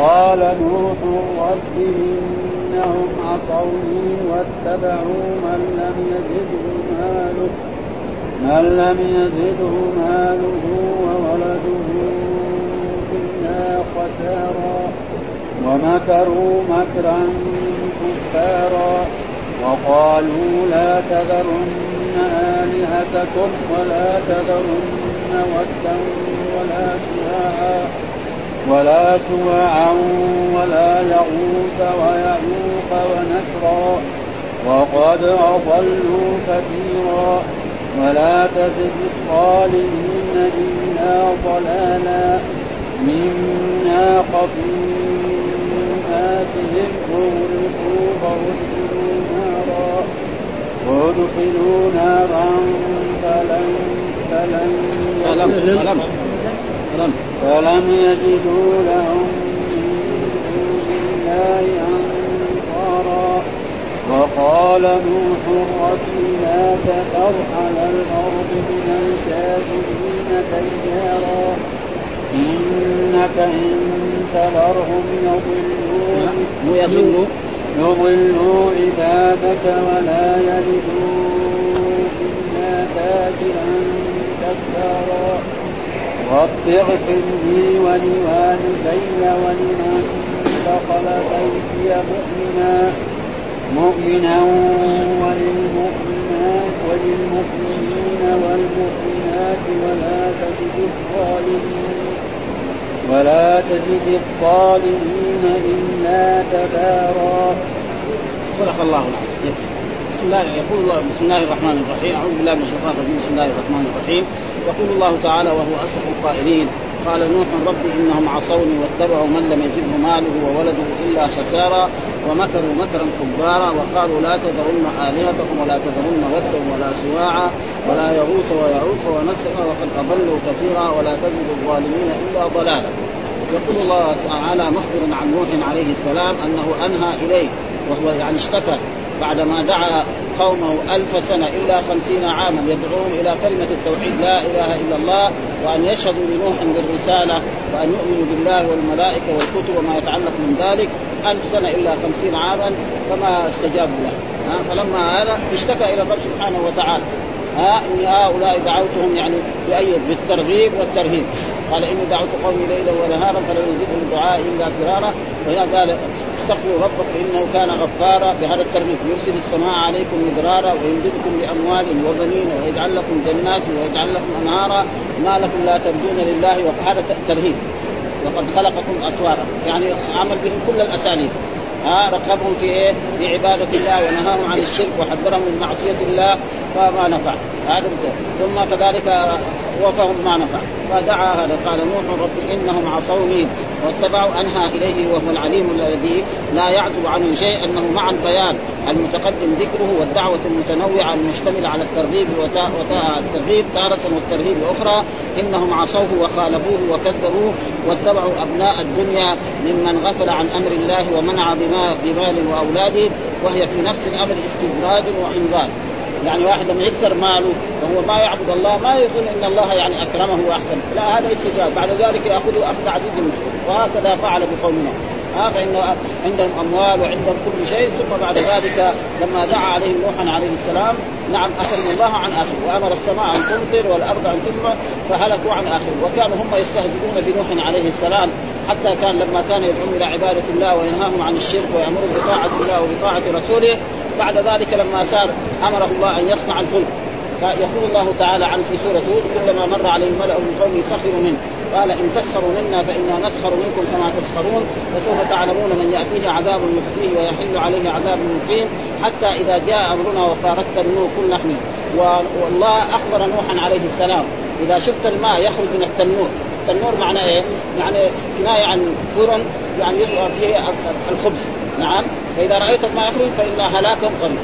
قال نوح رب إنهم عصوني واتبعوا من لم يزده ماله من لم يزده ماله وولده إلا خسارا ومكروا مكرا كفارا وقالوا لا تذرن آلهتكم ولا تذرن ودا ولا سواعا ولا سواعا ولا يغوث ويعوق ونسرا. وقد أضلوا كثيرا. ولا تزد الظالمين إلا ضلالا. مما خطيئاتهم أغرقوا فأدخلوا نارا. وأدخلوا نارا فلن فلن فلم فلم فلم يجدوا لهم من دون الله أنصارا. وقال نوح رب لا تذر على الأرض من الكافرين ديارا إنك إن تذرهم يضلوا يضلوا. يضلوا عبادك ولا يلدوا إلا فاجرا كفارا. رب اغفر لي ولوالدي ولمن دخل بيتي مؤمنا مؤمنا وللمؤمنات وللمؤمنين والمؤمنات ولا تزد الظالمين ولا تزد الظالمين إلا تبارا. صدق الله العظيم. بسم الله يقول الله بسم الله الرحمن الرحيم. أعوذ بالله من الشيطان الرجيم. بسم الله الرحمن الرحيم. يقول الله تعالى وهو اصدق القائلين قال نوح رب إنهم عصوني واتبعوا من لم يزده ماله وولده إلا خسارا ومكروا مكرا كبارا وقالوا لا تذرن آلهتكم ولا تذرن ودا ولا سواعا ولا يغوث ويعوق ونسرا وقد أضلوا كثيرا ولا تزد الظالمين إلا ضلالا. يقول الله تعالى مخبرا عن نوح عليه السلام أنه أنهى إليه وهو يعني اشتكى بعدما دعا قومه ألف سنة إلا خمسين عاما يدعوهم إلى كلمة التوحيد لا إله إلا الله وأن يشهدوا لنوح بالرسالة وأن يؤمنوا بالله والملائكة والكتب وما يتعلق من ذلك ألف سنة إلا خمسين عاما فما استجابوا له. فلما هذا اشتكى إلى الرب سبحانه وتعالى. ها إني هؤلاء دعوتهم يعني بأيد بالترغيب والترهيب. قال إني دعوت قومي ليلا ونهارا فلم يزدهم دعائي إلا فرارا. وهنا قال استغفروا ربكم إنه كان غفارا. بهذا الترغيب يرسل السماء عليكم مدرارا ويمددكم باموال وبنين ويجعل لكم جنات ويجعل لكم أنهارا. ما لكم لا ترجون لله وهذا ترهيب. وقد خلقكم أطوارا. يعني عمل بهم كل الأساليب. ها رغبهم في إيه؟ في عبادة الله ونهاهم عن الشرك وحذرهم من معصية الله فما نفع هذا ثم كذلك وفهم ما نفع. فدعا هذا قال نوح رب إنهم عصوني واتبعوا أنهى إليه وهو العليم الذي لا يعزب عنه شيء أنه مع البيان المتقدم ذكره والدعوة المتنوعة المشتملة على الترغيب الترغيب تارة والترهيب أخرى. إنهم عصوه وخالفوه وكذبوه واتبعوا أبناء الدنيا ممن غفل عن أمر الله ومنع بمال وأولاده وهي في نفس الأمر استدراج وإنذار. يعني واحد لما يكثر ماله وهو ما يعبد الله ما يظن إن الله يعني أكرمه وأحسن. لا هذا استدراج بعد ذلك يأخذه أخذ عزيز منه وهكذا فعل بقومنا. ها فإن عندهم أموال وعندهم كل شيء ثم بعد ذلك لما دعا عليهم نوحا عليه السلام نعم أكرم الله عن آخر وأمر السماء أن تمطر والأرض أن تنمى فهلكوا عن آخر وكانوا هم يستهزئون بنوح عليه السلام حتى كان لما كان يدعون إلى عبادة الله وينهاهم عن الشرك ويأمرهم بطاعة الله وبطاعة رسوله بعد ذلك لما صار أمره الله أن يصنع الفلك. فيقول الله تعالى عن في سورة هود كلما مر عليه الملأ من قومه سخروا منه. قال إن تسخروا منا فإنا نسخر منكم كما تسخرون فسوف تعلمون من يأتيه عذاب يخزيه ويحل عليه عذاب مقيم حتى إذا جاء أمرنا وفارقت النور كل نحن والله أخبر نوحا عليه السلام إذا شفت الماء يخرج من التنور. التنور معناه إيه؟ يعني كناية عن فرن يعني يظهر فيه الخبز. نعم. فإذا رايت الماء يخرج فإن هلاكهم قريب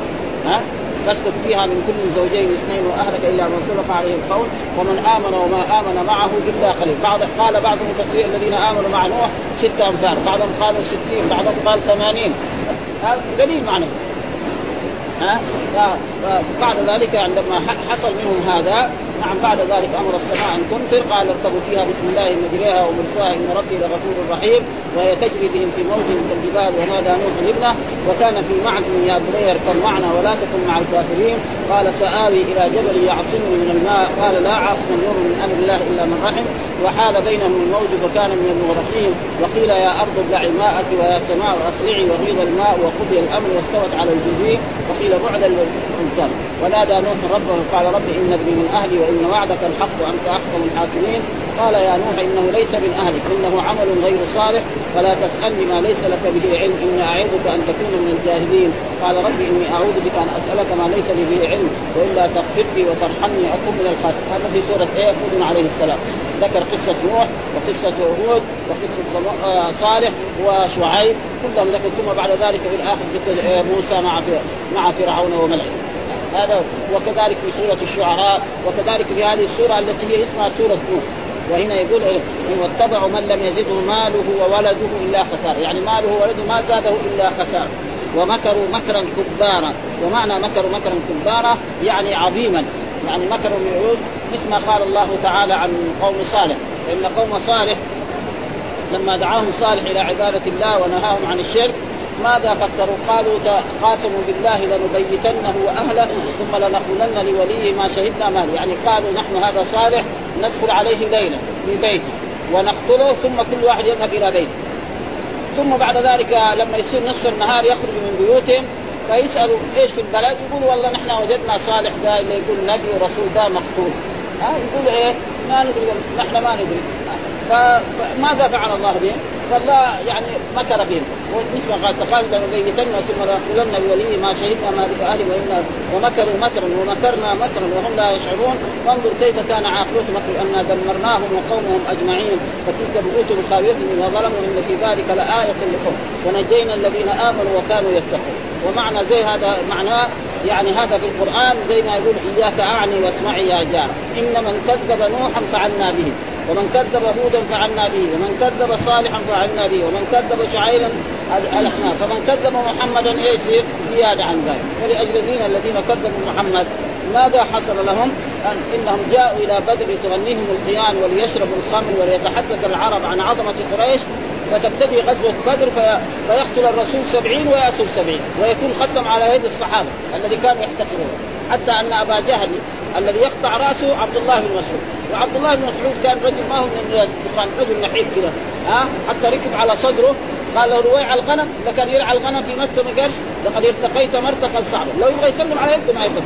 ها؟ فاسلك فيها من كل زوجين اثنين وأهلك إلا من سبق عليه القول. ومن آمن وما آمن معه إلا قليل. بعض قال بعض المفسرين الذين آمنوا مع نوح ستة أمثال. بعضهم قالوا ستين بعضهم قال ثمانين. هذا قليل معنى. ها؟ بعد ذلك عندما حصل منهم هذا نعم بعد ذلك أمر السماء أن تمطر. قال اركبوا فيها بسم الله مجريها ومرساها إن ربي لغفور رحيم. وهي تجري بهم في موج كالجبال ونادى نوح ابنه وكان في معزم يا بني اركب معنا ولا تكن مع الكافرين. قال سآوي إلى جبل يعصمني من الماء. قال لا عاصم اليوم من أمر الله إلا من رحم. وحال بينهم الموج فكان من المغرقين. وقيل يا أرض ابلعي ماءك ويا سماء اقلعي وغيض الماء وقضي الأمر واستوت على الجبين. وقيل بعدا للانسان ونادى نوح ربه قال رب إن ابني من أهلي وإن وعدك الحق وأنت أحكم الحاكمين. قال يا نوح إنه ليس من أهلك إنه عمل غير صالح. فلا تسألني ما ليس لك به علم إني أعظك أن تكون من الجاهلين. قال رب إني أعوذ بك أن أسألك ما ليس لي به علم وإلا تغفر لي وترحمني اكن من الخاسرين. هذا في سورة إيه؟ هود عليه السلام. ذكر قصة نوح وقصة هود وقصة آه، صالح وشعيب. كلهم ذكر ثم بعد ذلك في الآخر ذكر آه، موسى مع مع فرعون وملئه. هذا وكذلك في سورة الشعراء وكذلك في هذه السورة التي هي اسمها سورة نوح. وهنا يقول إيه؟ واتبعوا من لم يزده ماله وولده إلا خسار يعني ماله وولده ما زاده إلا خسار ومكروا مكرا كبارا. ومعنى مكروا مكرا كبارا يعني عظيما. يعني مكروا من مثل ما قال الله تعالى عن قوم صالح. فإن قوم صالح لما دعاهم صالح إلى عبادة الله ونهاهم عن الشرك ماذا فكروا؟ قالوا قاسموا بالله لنبيتنه وأهله ثم لنقولن لوليه ما شهدنا مال يعني قالوا نحن هذا صالح ندخل عليه ليلة في بيته ونقتله ثم كل واحد يذهب إلى بيته ثم بعد ذلك لما يصير نصف النهار يخرج من بيوتهم فيسألوا إيش في البلد؟ يقولوا والله نحن وجدنا صالح ده اللي يقول نبي ورسول ده مقتول ها يقولوا إيه؟ ما ندري نحن ما ندري فماذا فعل الله بهم؟ فالله يعني مكر بهم ما قال تقال لنبيتن ثم لنقولن بوليه ما شهدنا ما بأهله وإنا ومكروا مكرا ومكرنا مكرا وهم لا يشعرون. وانظر كيف كان عاقبة مكر أنا دمرناهم وقومهم أجمعين. فتلك بيوتهم خاوية بما ظلموا إن في ذلك لآية لقوم. ونجينا الذين آمنوا وكانوا يتقون. ومعنى زي هذا معناه يعني هذا في القرآن زي ما يقول إياك أعني واسمعي يا جار إن من كذب نوحا فعلنا به. ومن كذب هودا فعلنا به ومن كذب صالحا فعلنا به ومن كذب شعيبا ألحنا فمن كذب محمدا إيش زيادة عن ذلك. ولأجل دين الذين كذبوا محمد ماذا حصل لهم؟ أن إنهم جاءوا إلى بدر لتغنيهم القيان وليشربوا الخمر وليتحدث العرب عن عظمة قريش. فتبتدي غزوة بدر في... فيقتل الرسول سبعين ويأسر سبعين ويكون ختم على يد الصحابة الذي كانوا يحتقرون حتى أن أبا جهل الذي يقطع رأسه عبد الله بن مسعود. وعبد الله بن مسعود كان رجل ما هو من الدخان رجل نحيف كذا ها؟ حتى ركب على صدره قال له رويع الغنم اذا كان يرعى الغنم في مكة ما قالش لقد ارتقيت مرتقا صعبا لو يبغى يسلم على يده ما يقدر.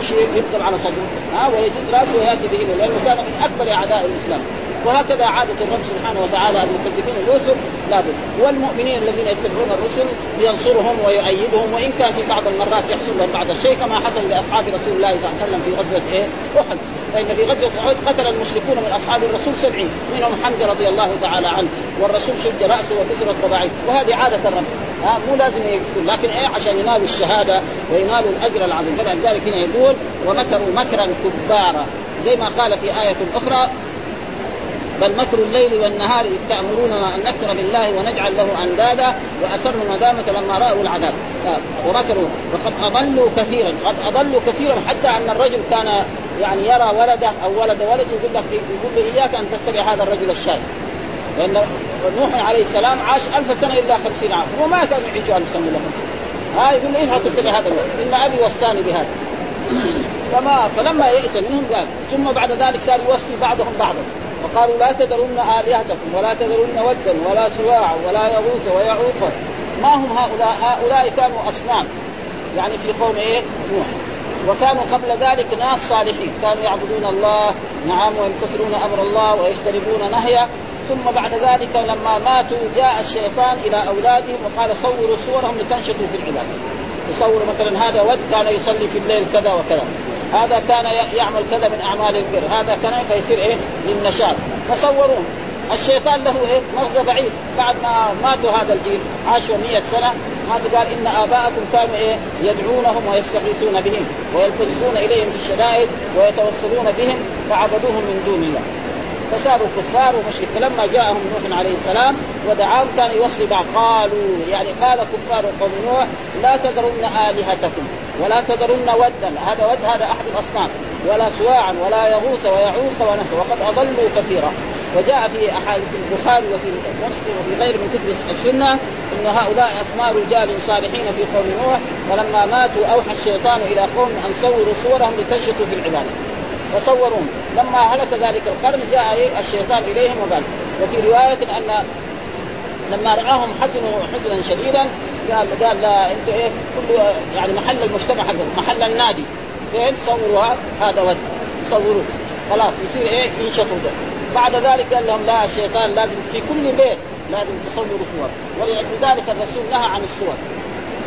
مش يركب على صدره. ها؟ ويجد رأسه ويأتي به لأنه كان من أكبر أعداء الإسلام. وهكذا عادة الرب سبحانه وتعالى المكذبين الرسل لابد والمؤمنين الذين يتبعون الرسل ينصرهم ويؤيدهم وإن كان في بعض المرات يحصل لهم بعض الشيء كما حصل لأصحاب رسول الله صلى الله عليه وسلم في غزوة إيه؟ أحد. فإن في غزوة أحد قتل المشركون من أصحاب الرسول سبعين منهم حمزة رضي الله تعالى عنه. والرسول شج رأسه وكسرت رباعيه. وهذه عادة الرب. ها مو لازم يقتل لكن إيه؟ عشان ينالوا الشهادة وينالوا الأجر العظيم. فلذلك هنا يقول ومكروا مكرا كبارا. زي ما قال في آية أخرى بل مكر الليل والنهار إذ تأمروننا أن نكفر بالله ونجعل له أندادا وأسروا الندامة لما رأوا العذاب. ومكروا وقد أضلوا كثيرا. قد أضلوا كثيرا حتى أن الرجل كان يعني يرى ولده أو ولد ولد يقول لك يقول له إياك أن تتبع هذا الرجل الشاذ. لأن نوح عليه السلام عاش ألف سنة إلا خمسين عام. وما كان يعيش ألف سنة إلا خمسين. ها يقول له إذهب تتبع هذا الولد إن أبي وصاني بهذا. فما فلما يئس منهم قال ثم بعد ذلك صار يوصي بعضهم بعضا. وقالوا لا تذرن آلهتكم ولا تذرن ودا ولا سواع ولا يغوث ويعوق. ما هم هؤلاء؟ هؤلاء كانوا أصنام. يعني في قوم إيه؟ نوح. وكانوا قبل ذلك ناس صالحين. كانوا يعبدون الله نعم ويمتثلون أمر الله ويجتنبون نهيه. ثم بعد ذلك لما ماتوا جاء الشيطان إلى أولادهم وقال صوروا صورهم لتنشطوا في العبادة. يصور مثلا هذا ود كان يصلي في الليل كذا وكذا. هذا كان يعمل كذا من أعمال البر. هذا كان فيصير إيه؟ للنشاط فصوروه الشيطان له إيه؟ مغزى بعيد. بعد ما ماتوا هذا الجيل عاشوا 100 سنة ما قال إن آباءكم كانوا إيه؟ يدعونهم ويستغيثون بهم ويلتجئون إليهم في الشدائد ويتوسلون بهم فعبدوهم من دون الله. فصاروا كفار ومشرك. فلما جاءهم نوح عليه السلام ودعاهم كان يوصي بعض قالوا يعني قال كفار قوم نوح لا تذرن آلهتكم ولا تذرن ودا. هذا ود هذا أحد الأصنام. ولا سواعا ولا يغوث ويعوق ونسر وقد أضلوا كثيرا. وجاء في أحاديث البخاري وفي مسلم وفي غير من كتب السنة إن هؤلاء اسماء رجال صالحين في قوم نوح. ولما ماتوا أوحى الشيطان إلى قوم أن صوروا صورهم لتنشطوا في العبادة. فصورون لما هلك ذلك القرن جاء إيه؟ الشيطان إليهم وقال وفي رواية أن لما رآهم حزنوا حزنا شديدا قال قال لا أنتم إيه؟ كل يعني محل المجتمع حقكم محل النادي. فين تصوروا هذا ود. تصوروا. خلاص يصير إيه؟ ينشطوا ده. بعد ذلك قال لهم لا الشيطان لازم في كل بيت لازم تصوروا صور. ولذلك الرسول نهى عن الصور.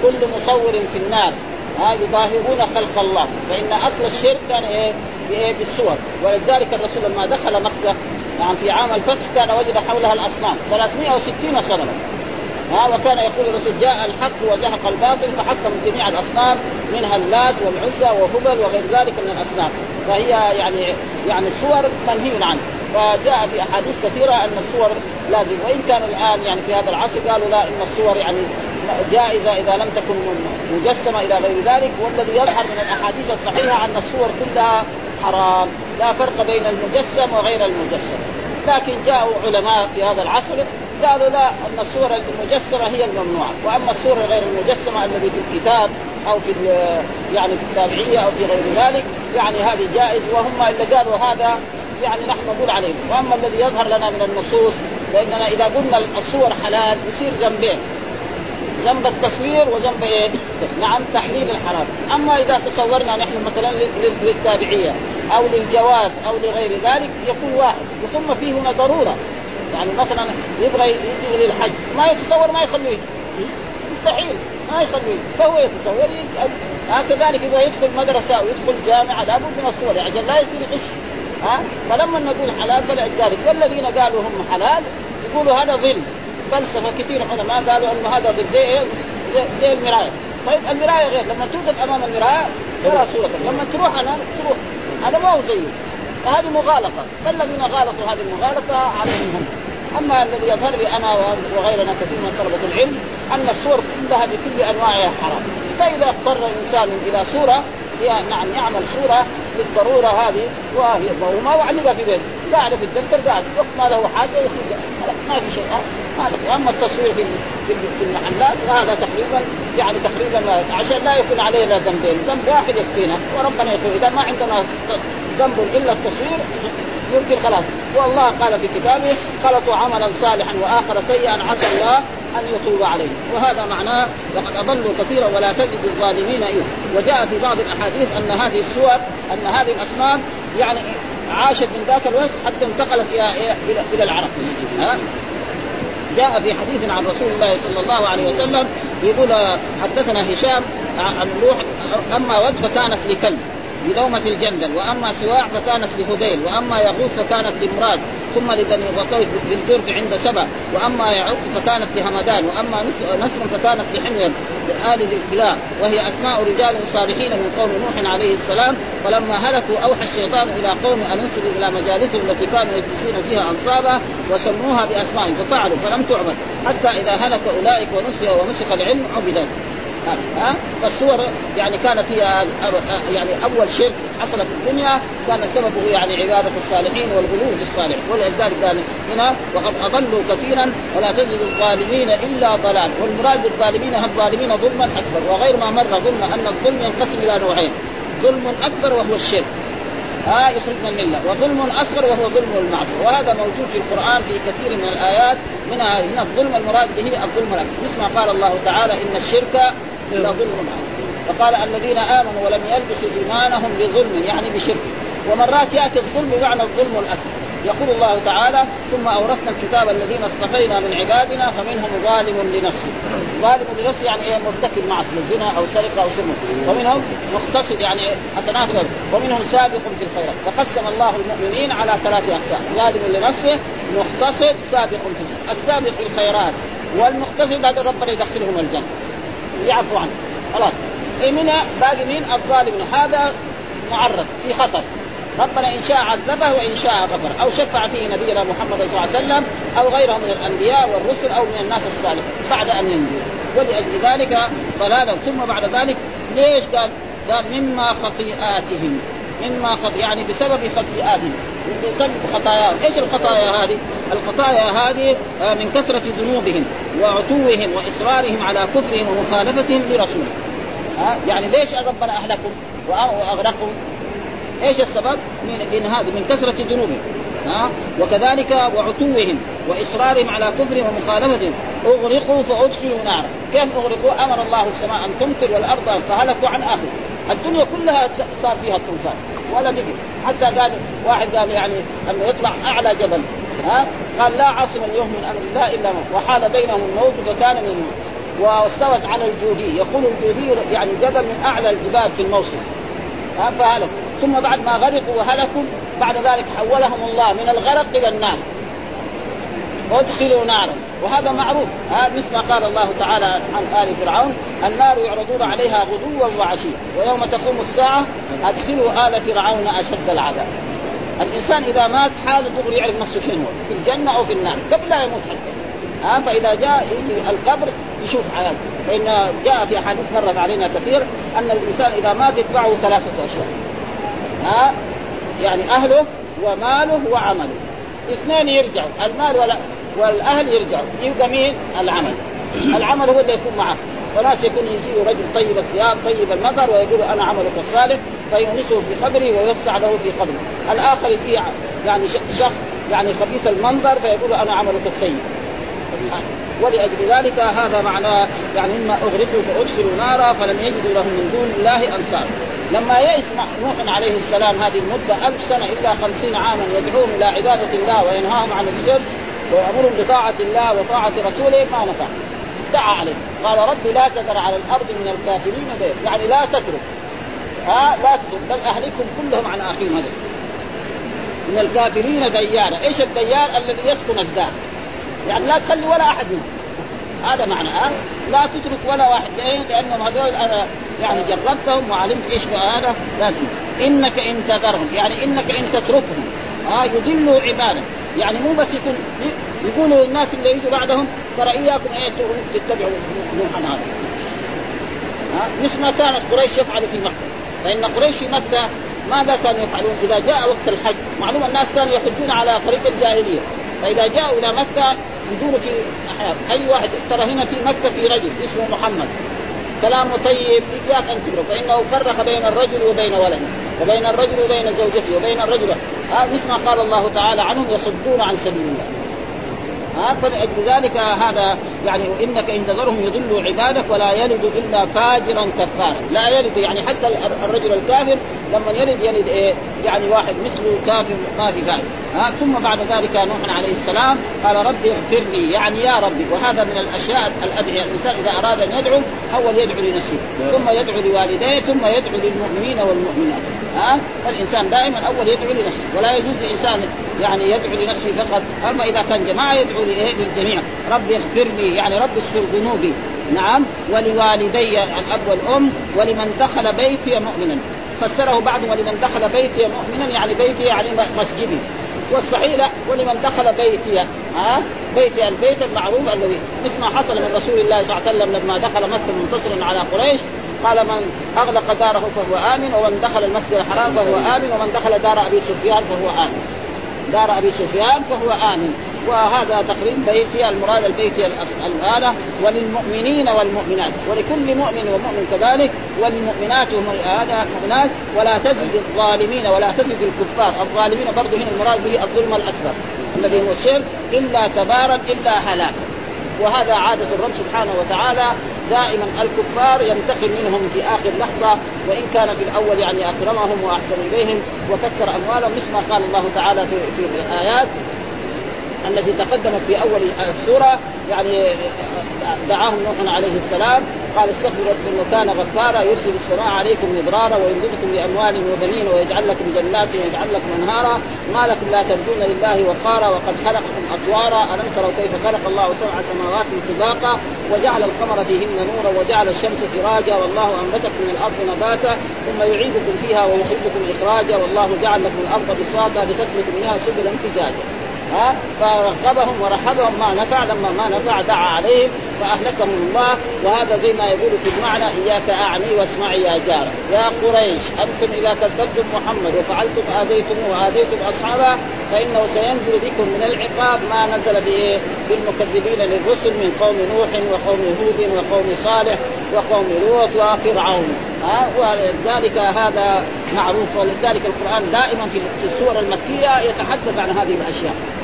كل مصور في النار ها يظاهرون خلق الله. فإن أصل الشرك كان إيه؟ بايه بالصور ولذلك الرسول لما دخل مكة يعني في عام الفتح كان وجد حولها الأصنام 360 صنما. ها وكان يقول الرسول جاء الحق وزهق الباطل فحطم جميع الأصنام منها اللات والعزى وهبل وغير ذلك من الأصنام. فهي يعني يعني الصور منهي عنه. فجاء في أحاديث كثيرة أن الصور لازم. وإن كان الآن يعني في هذا العصر قالوا لا إن الصور يعني جائزة إذا لم تكن مجسمة إلى غير ذلك. والذي يظهر من الأحاديث الصحيحة أن الصور كلها حرام لا فرق بين المجسم وغير المجسم. لكن جاءوا علماء في هذا العصر قالوا لا أن الصورة المجسمة هي الممنوعة. وأما الصورة غير المجسمة الذي في الكتاب أو في يعني في التابعية أو في غير ذلك يعني هذه جائز وهم اللي قالوا هذا يعني نحن نقول عليه وأما الذي يظهر لنا من النصوص لاننا إذا قلنا الصور حلال يصير ذنبين ذنب التصوير وذنب إيه؟ نعم تحليل الحرام، أما إذا تصورنا نحن مثلا للتابعية أو للجواز أو لغير ذلك يكون واحد، ثم فيه هنا ضرورة، يعني مثلا يبغى يجي للحج ما يتصور ما يخلوه يجي. مستحيل ما يخلوه فهو يتصور هكذلك يبغى يدخل مدرسة أو يدخل جامعة لابد من الصور. عشان لا يصير غش ها فلما نقول حلال فلذلك والذين قالوا هم حلال يقولوا هذا ظل فلسفة كثير علماء قالوا إنه هذا زي؟ زي, زي المرايه طيب المراية غير لما توجد أمام المراية ترى صورتك لما تروح أنا تروح. هذا ما هو زيه فهذه مغالطة. فالذين غالطوا هذه المغالطة عليهم. هم أما الذي يظهر لي أنا وغيرنا كثير من طلبة العلم أن الصور كلها بكل أنواعها حرام. فإذا اضطر الإنسان إلى صورة نعم يعمل صورة بالضرورة هذه وهي وما وعلقها في بيته. قاعد في الدفتر قاعد وقت ما له حاجة يخرج. ما في شيء. هذا واما التصوير في في المحلات فهذا تقريبا يعني تقريبا عشان لا يكون علينا ذنبين. ذنب واحد يكفينا. وربنا يقول إذا ما عندنا ذنب إلا التصوير يمكن خلاص. والله قال في كتابه خلطوا عملا صالحا وآخر سيئا عسى الله أن يتوب عليهم وهذا معناه وقد أضلوا كثيرا ولا تجد الظالمين إيه وجاء في بعض الأحاديث أن هذه السور أن هذه الاصنام يعني عاشت من ذاك الوقت حتى انتقلت إلى إلى, إلى العرب. ها؟ جاء في حديث عن رسول الله صلى الله عليه وسلم يقول حدثنا هشام عن روح أما ود فكانت لكلب. بدومة الجندل. وأما سواع فكانت لهذيل وأما يغوث فكانت لمراد. ثم لبني غطيف بالجرج عند سبع وأما يعق فكانت لهمدان. وأما نسر فكانت لحمير لآل ذي الكلاء وهي أسماء رجال صالحين من قوم نوح عليه السلام. فلما هلكوا أوحى الشيطان إلى قوم أن انصبوا إلى مجالسهم التي كانوا يجلسون فيها أنصابا وسموها باسمائهم ففعلوا فلم تعبد. حتى إذا هلك أولئك ونسي ونسخ العلم عبدت. ها؟ فالصور يعني كانت هي يعني أول شرك حصل في الدنيا كان سببه يعني عبادة الصالحين والغلو في الصالح ولذلك قال هنا وقد أضلوا كثيرا ولا تجد الظالمين إلا ضلال. والمراد بالظالمين الظالمين ظلما أكبر وغير ما مر ظلم أن الظلم ينقسم إلى نوعين ظلم أكبر وهو الشرك. ها يخرج من المله وظلم اصغر وهو ظلم المعصيه وهذا موجود في القرآن في كثير من الآيات منها هنا الظلم المراد به الظلم الأكبر. مثل ما قال الله تعالى إن الشرك لظلم فقال الذين آمنوا ولم يلبسوا إيمانهم بظلم يعني بشرك. ومرات يأتي الظلم بمعنى الظلم الأسود. يقول الله تعالى ثم أورثنا الكتاب الذين اصطفينا من عبادنا فمنهم ظالم لنفسه. ظالم لنفسه يعني إيه؟ مرتكب معصية زنا أو سرقة أو سمه ومنهم مقتصد يعني حسنات ومنهم سابق في الخيرات. فقسم الله المؤمنين على ثلاث أقسام. ظالم لنفسه مقتصد سابق في السابق في الخيرات والمقتصد هذا ربنا يدخلهم الجنة. يعفو عنه. خلاص. إيه من باقي مين؟ الظالم. هذا معرض في خطر. ربنا إن شاء عذبه وإن شاء غفر أو شفع فيه نبينا محمد صلى الله عليه وسلم أو غيره من الأنبياء والرسل أو من الناس الصالحين بعد أن ينجو ولأجل ذلك ضلالا ثم بعد ذلك ليش قال؟ قال مما خطيئاتهم مما خط يعني بسبب خطيئاتهم بسبب خطاياهم، إيش الخطايا هذه؟ الخطايا هذه آه، من كثرة ذنوبهم وعتوهم وإصرارهم على كفرهم ومخالفتهم لرسوله. ها يعني ليش ربنا أهلكم واغرقهم؟ إيش السبب؟ من هذا من كثرة ذنوبهم ها؟ وكذلك وعتوهم وإصرارهم على كفرهم ومخالفتهم. أغرقوا فأدخلوا نارا، كيف أغرقوا؟ أمر الله السماء أن تمطر والأرض فهلكوا عن آخر، الدنيا كلها صار فيها الطوفان. ولا بقي حتى قال واحد قال يعني انه يطلع أعلى جبل. ها؟ قال لا عاصم اليوم من أمر الله إلا من وحال بينهم الموت فكان من الموت واستوت على الجودي. يقول الجودي يعني جبل من أعلى الجبال في الموصل ها؟ فهلكوا ثم بعد ما غرقوا وهلكوا بعد ذلك حولهم الله من الغرق إلى النار. وادخلوا نارا. وهذا معروف. ها مثل ما قال الله تعالى عن آل فرعون النار يعرضون عليها غدوا وعشيا ويوم تقوم الساعة أدخلوا آل فرعون أشد العذاب. الإنسان إذا مات حاله دغري يعرف نفسه شنو في الجنة أو في النار قبل لا يموت حتى. ها فإذا جاء القبر يشوف حياته فإن جاء في أحاديث مرت علينا كثير أن الإنسان إذا مات يتبعه ثلاثة أشياء. ها؟ يعني أهله وماله وعمله. اثنين يرجعوا المال ولا والأهل يرجعوا. يبقى مين؟ العمل. العمل هو اللي يكون معه وناس يكون يجي رجل طيب الثياب طيب النظر ويقول أنا عملك الصالح فيونسه في قبره ويوسع له في قبره الآخر يجي يعني شخص يعني خبيث المنظر فيقول أنا عملك السيء. ولأجل ذلك هذا معناه يعني مما أغرقوا فأدخلوا نارا فلم يجدوا لهم من دون الله أنصار لما يئس نوح عليه السلام هذه المدة ألف سنة إلا خمسين عاما يدعوهم إلى عبادة الله وينهاهم عن الشرك ويأمرهم بطاعة الله وطاعة رسوله ما نفع. دعا عليه قال رب لا تذر على الأرض من الكافرين دير يعني لا تترك. ها؟ لا تترك. بل أهلكهم كلهم عن أخيهم هذا. من الكافرين ديارا إيش الديار الذي يسكن الدار؟ يعني لا تخلي ولا أحد منهم هذا معنى ها؟ لا تترك ولا واحد لأنهم هذول أنا يعني جربتهم وعلمت إيش هذا لازم. إنك إن تذرهم يعني إنك إن تتركهم. ها؟ يضلوا عبادك. يعني مو بس يكون يقولوا للناس اللي يجوا بعدهم ترى إياكم أن تتبعوا نوحا هذا. ها؟ مثل ما كانت قريش يفعل في مكة. فإن قريش في مكة ماذا كانوا يفعلون؟ إذا جاء وقت الحج، معلوم الناس كانوا يحجون على طريق الجاهلية، فإذا جاءوا إلى مكة يدوروا في أي واحد ترى هنا في مكة في رجل اسمه محمد. كلامه طيب إياك أن تترك فإنه فرق بين الرجل وبين ولده وبين الرجل وبين زوجته وبين الرجل. هذا مثل ما قال الله تعالى عنهم يصدون عن سبيل الله. ها فلأجل ذلك هذا يعني إنك إن تذرهم يضلوا عبادك ولا يلد إلا فاجرا كفارا، لا يلد يعني حتى الرجل الكافر لما يلد يلد إيه؟ يعني واحد مثله كافر ما في فائدة، ها؟ ثم بعد ذلك نوح عليه السلام قال ربي اغفر لي يعني يا ربي. وهذا من الأشياء الادعيه الانسان إذا أراد أن يدعو أول يدعو لنفسه. ثم يدعو لوالديه ثم يدعو للمؤمنين والمؤمنات. ها؟ فالانسان دائما أول يدعو لنفسه. ولا يجوز لإنسان يعني يدعو لنفسه فقط. أما إذا كان جماعة يدعو للجميع. ربي اغفر لي يعني رب اغفر ذنوبي. نعم. ولوالدي الأب والأم ولمن دخل بيتي مؤمنا. فسره بعض ولمن دخل بيتي مؤمنا يعني بيتي يعني مسجدي. والصحيح لا ولمن دخل بيتي ها؟ بيتي البيت المعروف الذي مثل ما حصل من رسول الله صلى الله عليه وسلم لما دخل مكة منتصرا على قريش قال من أغلق داره فهو آمن ومن دخل المسجد الحرام فهو آمن ومن دخل دار أبي سفيان فهو آمن. دار أبي سفيان فهو آمن. وهذا تقريب بيتي المراد البيتي الآلة وللمؤمنين والمؤمنات. ولكل مؤمن ومؤمن كذلك والمؤمنات هذا المؤمنات. ولا تزد الظالمين ولا تزد الكفار. الظالمين برضه هنا المراد به الظلم الأكبر. الذي هو الشرك إلا تبارا إلا هلاكا. وهذا عادة الرب سبحانه وتعالى. دائما الكفار ينتقم منهم في آخر لحظة وإن كان في الأول يعني أكرمهم وأحسن إليهم وكثر أموالهم مثل ما قال الله تعالى في في الآيات. التي تقدمت في أول السورة يعني دعاهم نوح عليه السلام قال استغفروا ربكم إنه كان غفارا يرسل السماء عليكم مدرارا ويمددكم باموال وبنين ويجعل لكم جنات ويجعل لكم أنهارا. ما لكم لا ترجون لله وقارا وقد خلقكم أطوارا. ألم تروا كيف خلق الله سبع سماوات طباقا وجعل القمر فيهن نورا وجعل الشمس سراجا والله أنبتكم من الأرض نباتا ثم يعيدكم فيها ويخرجكم إخراجا والله جعل لكم الأرض بساطا لتسلكوا منها سبلا فجاجا ها فرغبهم ورحبهم ما نفع لما ما نفع دعا عليهم فأهلكهم الله. وهذا زي ما يقول في المعنى إياك اعني واسمعي يا جارة. يا قريش أنتم إذا كذبتم محمد وفعلتم آذيتم وآذيتم أصحابه فإنه سينزل بكم من العقاب ما نزل بايه؟ بالمكذبين للرسل من قوم نوح وقوم هود وقوم صالح وقوم لوط وفرعون. ها ولذلك هذا معروف ولذلك القرآن دائما في السور المكية يتحدث عن هذه الأشياء.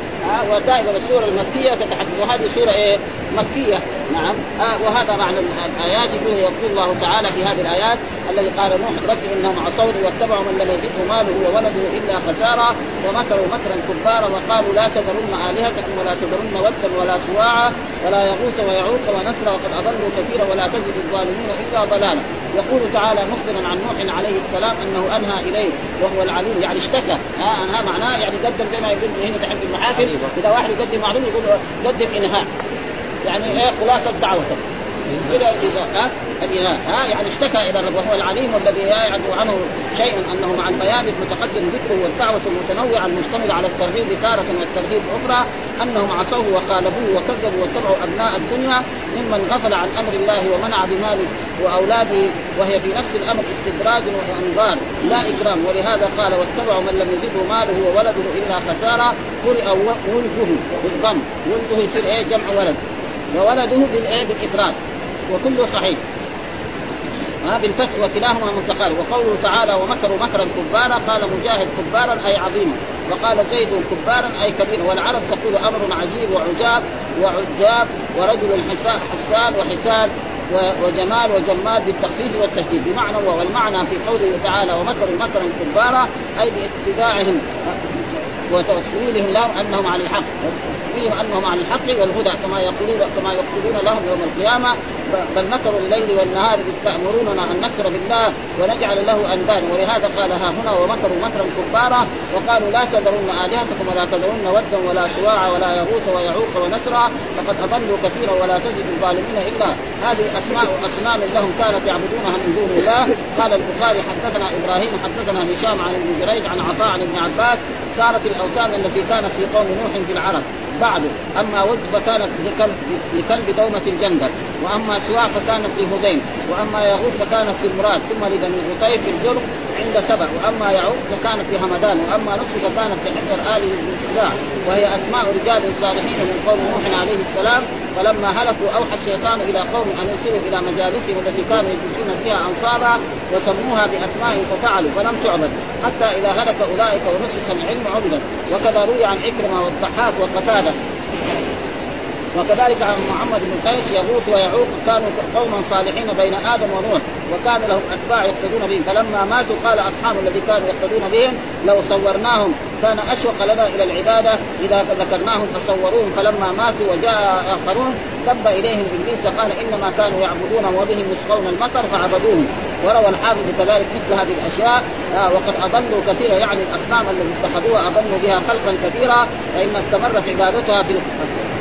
ودائما السوره المكية. تتحدث وهذه سورة إيه؟ مكية. نعم. آه وهذا معنى الآيات يقول يقول الله تعالى في هذه الآيات الذي قال نوح رب إنهم عصوني واتبعوا من لم يزده ماله وولده إلا خسارا ومكروا مكرا كبارا وقالوا لا تذرن الهتكم ولا تذرن ودا ولا سواعا ولا يغوث ويعوق ونسرا وقد أضلوا كثيرا ولا تزد الظالمين إلا ضلالا. يقول تعالى مخبرا عن نوح عليه السلام أنه أنهى إليه وهو العليم. يعني اشتكى. ها انهى معناه يعني قدم زي ما يقول هنا في المحاكم. اذا واحد يقدم معلومه يقول قدم إنهاء. يعني إيه؟ خلاصة دعوتك اذا ها الإله ها يعني اشتكى إلى الرب وهو العليم الذي لا يعرف عنه شيء أنه مع البيان المتقدم ذكره والدعوة المتنوعة المشتمله على الترغيب تارة والترغيب أخرى أنهم عصوه وخالفوه وكذبوا واتبعوا أبناء الدنيا ممن غفل عن أمر الله ومنع بماله وأولاده وهي في نفس الأمر استدراج وانظار لا اكرام ولهذا قال واتبعوا من لم يزده ماله وولده إلا خسارا قرئ ولده بالضم. ولده يصير إيه جمع ولد. وولده بالايه بالإفراد. وكله صحيح. ها بالفتح وكلاهما متقارب وقوله تعالى ومكروا مكرا كبارا قال مجاهد كبارا أي عظيما وقال زيد كبارا أي كبيرا والعرب تقول أمر عجيب وعجاب وعجاب ورجل حسان وحسان وجمال وجمال بالتخفيف والتشديد بمعنى والمعنى في قوله تعالى ومكروا مكرا كبارا أي باتباعهم وتوصيلهم لهم أنهم على الحق. وتوصيلهم أنهم على الحق والهدى كما يقولون كما يقولون لهم يوم القيامة بل مكروا الليل والنهار تامروننا أن نكفر بالله ونجعل له أندادا. ولهذا قال ها هنا ومكروا مكرا كبارا وقالوا لا تذرن آلهتكم ولا تذرن ودا ولا سواع ولا يغوث ويعوق ونسرا فقد أضلوا كثيرا ولا تزد الظالمين إلا. هذه اسماء أصنام لهم كانت يعبدونها من دون الله. قال البخاري حدثنا إبراهيم حدثنا هشام عن ابن جريج عن عطاء عن ابن عباس صارت الأوثان التي كانت في قوم نوح في العرب. بعد. أما ود فكانت لكلب, لكلب دومة الجندل وأما سواع فكانت لهذين وأما يغوث فكانت لمراد ثم لبني غطيف الجرم عند سبع وأما يعوق فكانت لهمدان وأما نصر فكانت لحجر ال الخزاع وهي أسماء رجال صالحين من قوم نوح عليه السلام فلما هلكوا أوحى الشيطان إلى قوم أن يرسلوا إلى مجالسهم التي كانوا يجلسون فيها انصارا وسموها بأسماء ففعلوا فلم تعبد حتى إذا هلك أولئك ونسخ العلم عبدت وكذا روي عن عكرمه والضحاك وقتاده وكذلك عن محمد بن قيس يغوث ويعوق كانوا قوما صالحين بين آدم ونوح وكان لهم أتباع يقتدون بهم. فلما ماتوا قال أصحاب الذي كانوا يقتدون بهم لو صورناهم كان أشوق لنا إلى العبادة إذا ذكرناهم فصوروهم. فلما ماتوا وجاء آخرون تب إليهم إبليس قال إنما كانوا يعبدون وبهم يسقون المطر فعبدوهم. وروى الحافظ كذلك مثل هذه الأشياء آه وقد أضلوا كثيرا يعني الأصنام التي اتخذوها أضلوا بها خلقا كثيرا فإن استمرت عبادتها في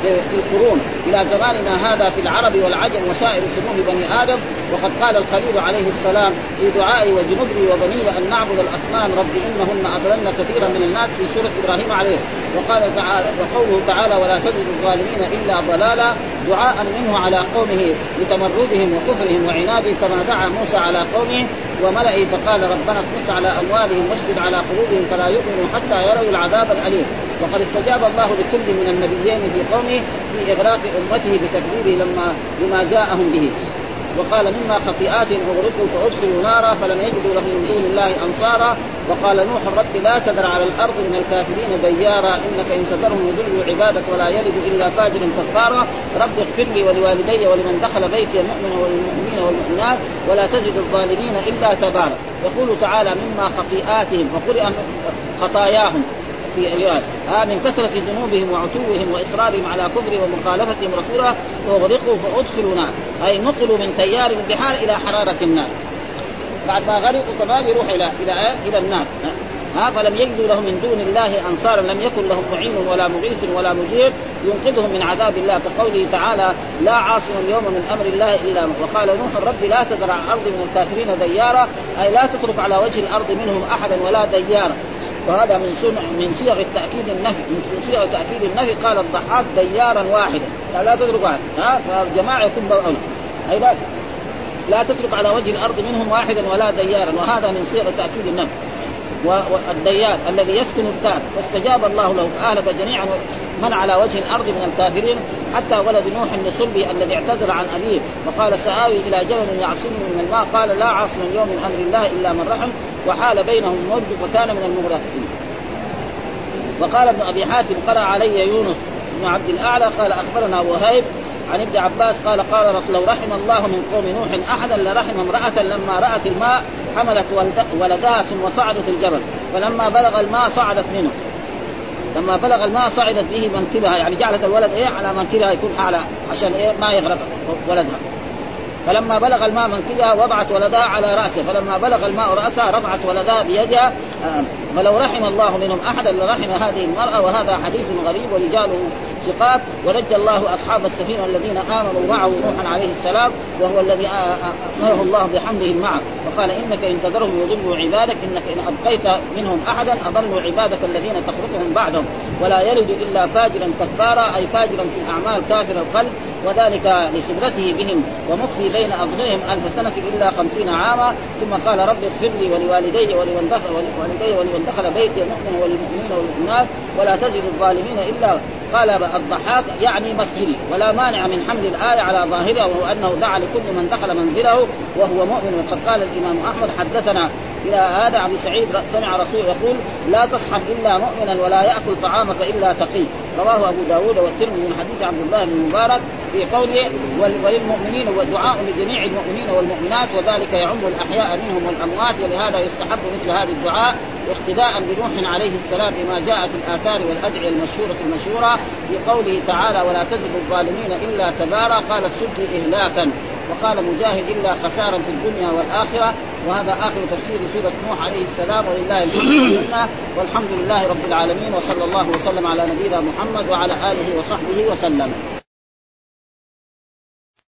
في القرون. إلى زماننا هذا في العرب والعجم وسائر سموه بني آدم. وقد قال الخليل عليه السلام في دعائي وجنبني وبني أن نعبد الأصنام رب إنهن أضللن كثيرا من الناس في سورة إبراهيم عليه. وقال تعالى وقوله تعالى ولا تجد الظالمين إلا ضلالا. دعاء منه على قومه لتمردهم وكفرهم وعنادهم كما دعا موسى على قومه وملئه فقال ربنا اطمس على أموالهم واشدد على قلوبهم فلا يؤمنوا حتى يروا العذاب الأليم. وقد استجاب الله لكل من النبيين في قومه في إغراق أمته بتكذيبه لما لما جاءهم به. وقال مما خطيئات أغرقوا فأدخلوا نارا فلم يجدوا له من دون الله أنصارا. وقال نوح رب لا تذر على الأرض من الكافرين ديارا إنك إن تذرهم يضلوا عبادك ولا يلد إلا فاجر كفارا. رب اغفر لي ولوالدي ولمن دخل بيتي مؤمنا والمؤمنين والمؤمنات ولا تزد الظالمين إلا تبارا. يقول تعالى مما خطيئاتهم وقرئ خطاياهم. في ايات آه من كثرة ذنوبهم وعتوهم وإصرارهم على كفر ومخالفتهم رسوله وأغرقوا فأدخلوا نار. أي نقلوا من تيار البحار إلى حرارة النار. بعد ما غرقوا كمان يروح إلى إلى إلى النار. ها؟ فلم يجدوا له من دون الله أنصارا لم يكن لهم معين ولا مغيث ولا مجير ينقذهم من عذاب الله. كقوله تعالى لا عاصم اليوم من أمر الله إلا وقال نوح رب لا تذر على الأرض من الكافرين ديارا أي لا تترك على وجه الأرض منهم أحدا ولا ديارا. وهذا من سمع من صيغ التأكيد النفي من صيغ تأكيد النفي قال الضحاك ديارا واحدا. لا تترك واحد. ها؟ فالجماعة يكون اولى أي لا لا تترك على وجه الأرض منهم واحدا ولا ديارا. وهذا من صيغ تأكيد النفي. والديان الذي يسكن الدار فاستجاب الله له فاهلك جميعا من على وجه الأرض من الكافرين حتى ولد نوح النسلبي الذي اعتذر عن أبيه. وقال سآوي إلى جبل يعصمني من الماء. قال لا عاصم اليوم من أمر الله إلا من رحم. وحال بينهم الموج فكان من المغرقين. وقال ابن أبي حاتم قرأ علي يونس بن عبد الأعلى قال أخبرنا وهيب عن ابن عباس قال قال رسول لو رحم الله من قوم نوح أحدا لرحم امرأة لما رأت الماء حملت ولدها ثم صعدت الجبل فلما بلغ الماء صعدت منه. لما بلغ الماء صعدت به منكبها يعني جعلت الولد إيه؟ على منكبها يكون اعلى عشان إيه؟ ما يغرق ولدها. فلما بلغ الماء منكبها وضعت ولدها على رأسه. فلما بلغ الماء راسها رفعت ولدها بيدها فلو رحم الله منهم أحدا لرحم هذه المرأة وهذا حديث غريب ورجاله ثقات ونجى الله أصحاب السفينة الذين آمنوا معه نوحا عليه السلام وهو الذي أمره الله بحملهم معه. وقال إنك إن تذرهم يضلوا عبادك إنك إن أبقيت منهم أحدا اضلوا عبادك الذين تخلقهم بعدهم. ولا يلد إلا فاجرا كفارا أي فاجرا في الأعمال كافر القلب. وذلك لخبرته بهم ومكثي بين اظهرهم ألف سنة إلا خمسين عاما. ثم قال رب اغفر لي ولوالدي ولمن دخل ولوالدي ولمن دخل بيتي مؤمنا وللمؤمنين والمؤمنات. ولا تزد الظالمين إلا قال الضحاك يعني مسجدي ولا مانع من حمل الآية على ظاهرها وهو أنه دعا لكل من دخل منزله وهو مؤمن. وقد قال الإمام أحمد حدثنا إلى هذا أبي سعيد سمع رسول يقول لا تصحب إلا مؤمنا ولا يأكل طعامك إلا تقي. رواه أبو داود والترمذي من حديث عبد الله بن مبارك في قوله وللمؤمنين ودعاء لجميع المؤمنين والمؤمنات وذلك يعم الأحياء منهم والأموات ولهذا يستحب مثل هذا الدعاء اقتداء بنوح عليه السلام بما جاء في الآثار والأدعية المشهورة المشهورة في قوله تعالى ولا تزد الظالمين إلا تبارا. قال السد إهلاكا. وقال مجاهد إلا خسارا في الدنيا والآخرة. وهذا آخر تفسير سورة نوح عليه السلام ولله الحمد والحمد لله رب العالمين وصلى الله وسلم على نبينا محمد وعلى آله وصحبه وسلم.